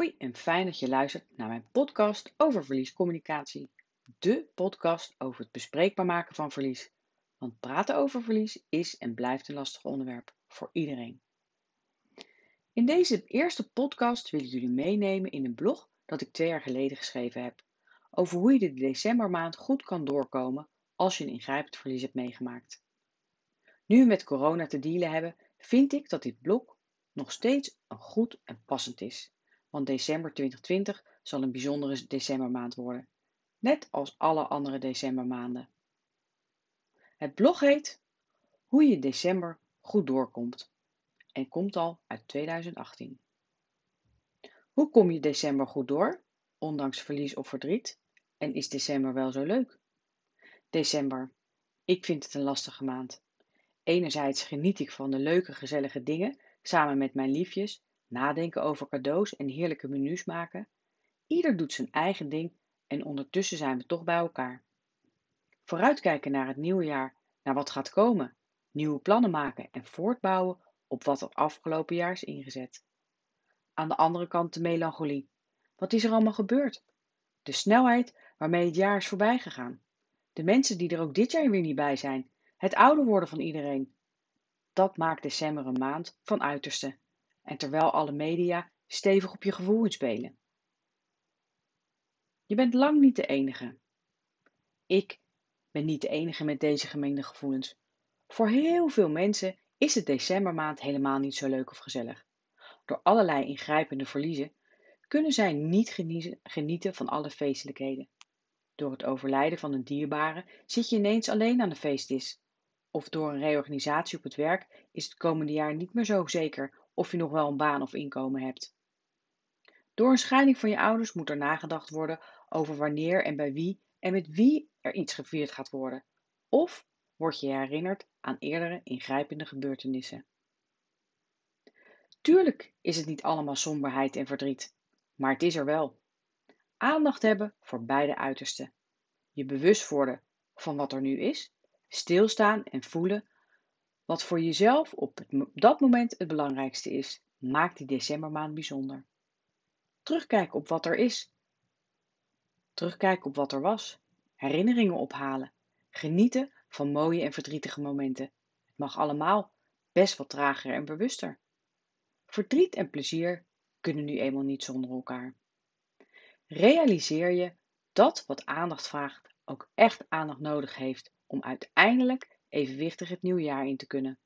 Hoi en fijn dat je luistert naar mijn podcast over verliescommunicatie. De podcast over het bespreekbaar maken van verlies. Want praten over verlies is en blijft een lastig onderwerp voor iedereen. In deze eerste podcast wil ik jullie meenemen in een blog dat ik twee jaar geleden geschreven heb. Over hoe je de decembermaand goed kan doorkomen als je een ingrijpend verlies hebt meegemaakt. Nu we met corona te dealen hebben, vind ik dat dit blog nog steeds een goed en passend is want december 2020 zal een bijzondere decembermaand worden, net als alle andere decembermaanden. Het blog heet Hoe je december goed doorkomt en komt al uit 2018. Hoe kom je december goed door, ondanks verlies of verdriet? En is december wel zo leuk? December. Ik vind het een lastige maand. Enerzijds geniet ik van de leuke, gezellige dingen samen met mijn liefjes nadenken over cadeaus en heerlijke menus maken. Ieder doet zijn eigen ding en ondertussen zijn we toch bij elkaar. Vooruitkijken naar het nieuwe jaar, naar wat gaat komen, nieuwe plannen maken en voortbouwen op wat er afgelopen jaar is ingezet. Aan de andere kant de melancholie. Wat is er allemaal gebeurd? De snelheid waarmee het jaar is voorbij gegaan. De mensen die er ook dit jaar weer niet bij zijn. Het ouder worden van iedereen. Dat maakt december een maand van uiterste en terwijl alle media stevig op je gevoel spelen. Je bent lang niet de enige. Ik ben niet de enige met deze gemengde gevoelens. Voor heel veel mensen is de decembermaand helemaal niet zo leuk of gezellig. Door allerlei ingrijpende verliezen kunnen zij niet genieten van alle feestelijkheden. Door het overlijden van een dierbare zit je ineens alleen aan de feestdis. Of door een reorganisatie op het werk is het komende jaar niet meer zo zeker of je nog wel een baan of inkomen hebt. Door een scheiding van je ouders moet er nagedacht worden over wanneer en bij wie en met wie er iets gevierd gaat worden. Of word je herinnerd aan eerdere ingrijpende gebeurtenissen. Tuurlijk is het niet allemaal somberheid en verdriet, maar het is er wel. Aandacht hebben voor beide uitersten. Je bewust worden van wat er nu is, stilstaan en voelen wat voor jezelf op dat moment het belangrijkste is, maakt die decembermaand bijzonder. Terugkijken op wat er is. Terugkijken op wat er was. Herinneringen ophalen. Genieten van mooie en verdrietige momenten. Het mag allemaal, best wat trager en bewuster. Verdriet en plezier kunnen nu eenmaal niet zonder elkaar. Realiseer je dat wat aandacht vraagt ook echt aandacht nodig heeft om uiteindelijk evenwichtig het nieuwe jaar in te kunnen.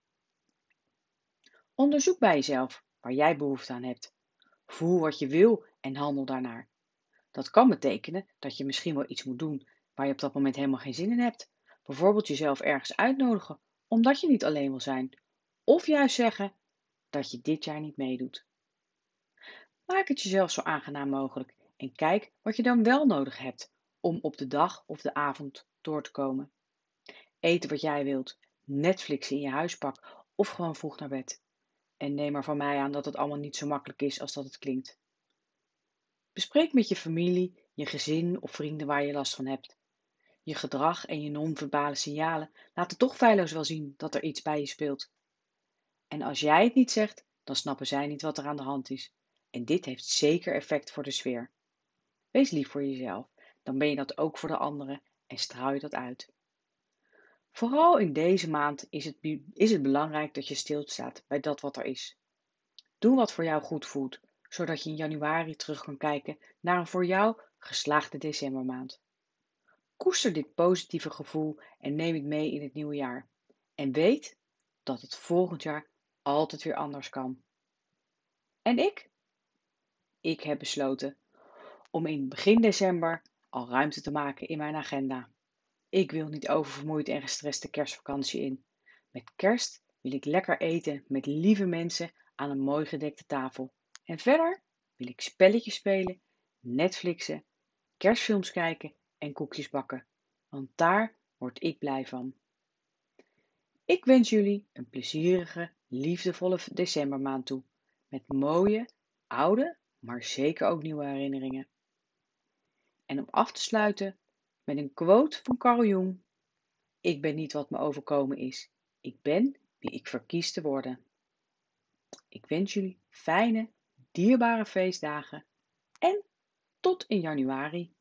Onderzoek bij jezelf waar jij behoefte aan hebt. Voel wat je wil en handel daarnaar. Dat kan betekenen dat je misschien wel iets moet doen waar je op dat moment helemaal geen zin in hebt. Bijvoorbeeld jezelf ergens uitnodigen omdat je niet alleen wil zijn. Of juist zeggen dat je dit jaar niet meedoet. Maak het jezelf zo aangenaam mogelijk en kijk wat je dan wel nodig hebt om op de dag of de avond door te komen. Eten wat jij wilt, Netflixen in je huispak of gewoon vroeg naar bed. En neem er van mij aan dat het allemaal niet zo makkelijk is als dat het klinkt. Bespreek met je familie, je gezin of vrienden waar je last van hebt. Je gedrag en je non-verbale signalen laten toch feilloos wel zien dat er iets bij je speelt. En als jij het niet zegt, dan snappen zij niet wat er aan de hand is. En dit heeft zeker effect voor de sfeer. Wees lief voor jezelf, dan ben je dat ook voor de anderen en straal je dat uit. Vooral in deze maand is het, is het belangrijk dat je stilstaat bij dat wat er is. Doe wat voor jou goed voelt, zodat je in januari terug kan kijken naar een voor jou geslaagde decembermaand. Koester dit positieve gevoel en neem het mee in het nieuwe jaar. En weet dat het volgend jaar altijd weer anders kan. En ik? Ik heb besloten om in begin december al ruimte te maken in mijn agenda. Ik wil niet oververmoeid en gestrest de kerstvakantie in. Met kerst wil ik lekker eten met lieve mensen aan een mooi gedekte tafel. En verder wil ik spelletjes spelen, Netflixen, kerstfilms kijken en koekjes bakken. Want daar word ik blij van. Ik wens jullie een plezierige, liefdevolle decembermaand toe. Met mooie, oude, maar zeker ook nieuwe herinneringen. En om af te sluiten met een quote van Carl Jung. Ik ben niet wat me overkomen is. Ik ben wie ik verkies te worden. Ik wens jullie fijne, dierbare feestdagen En tot in januari.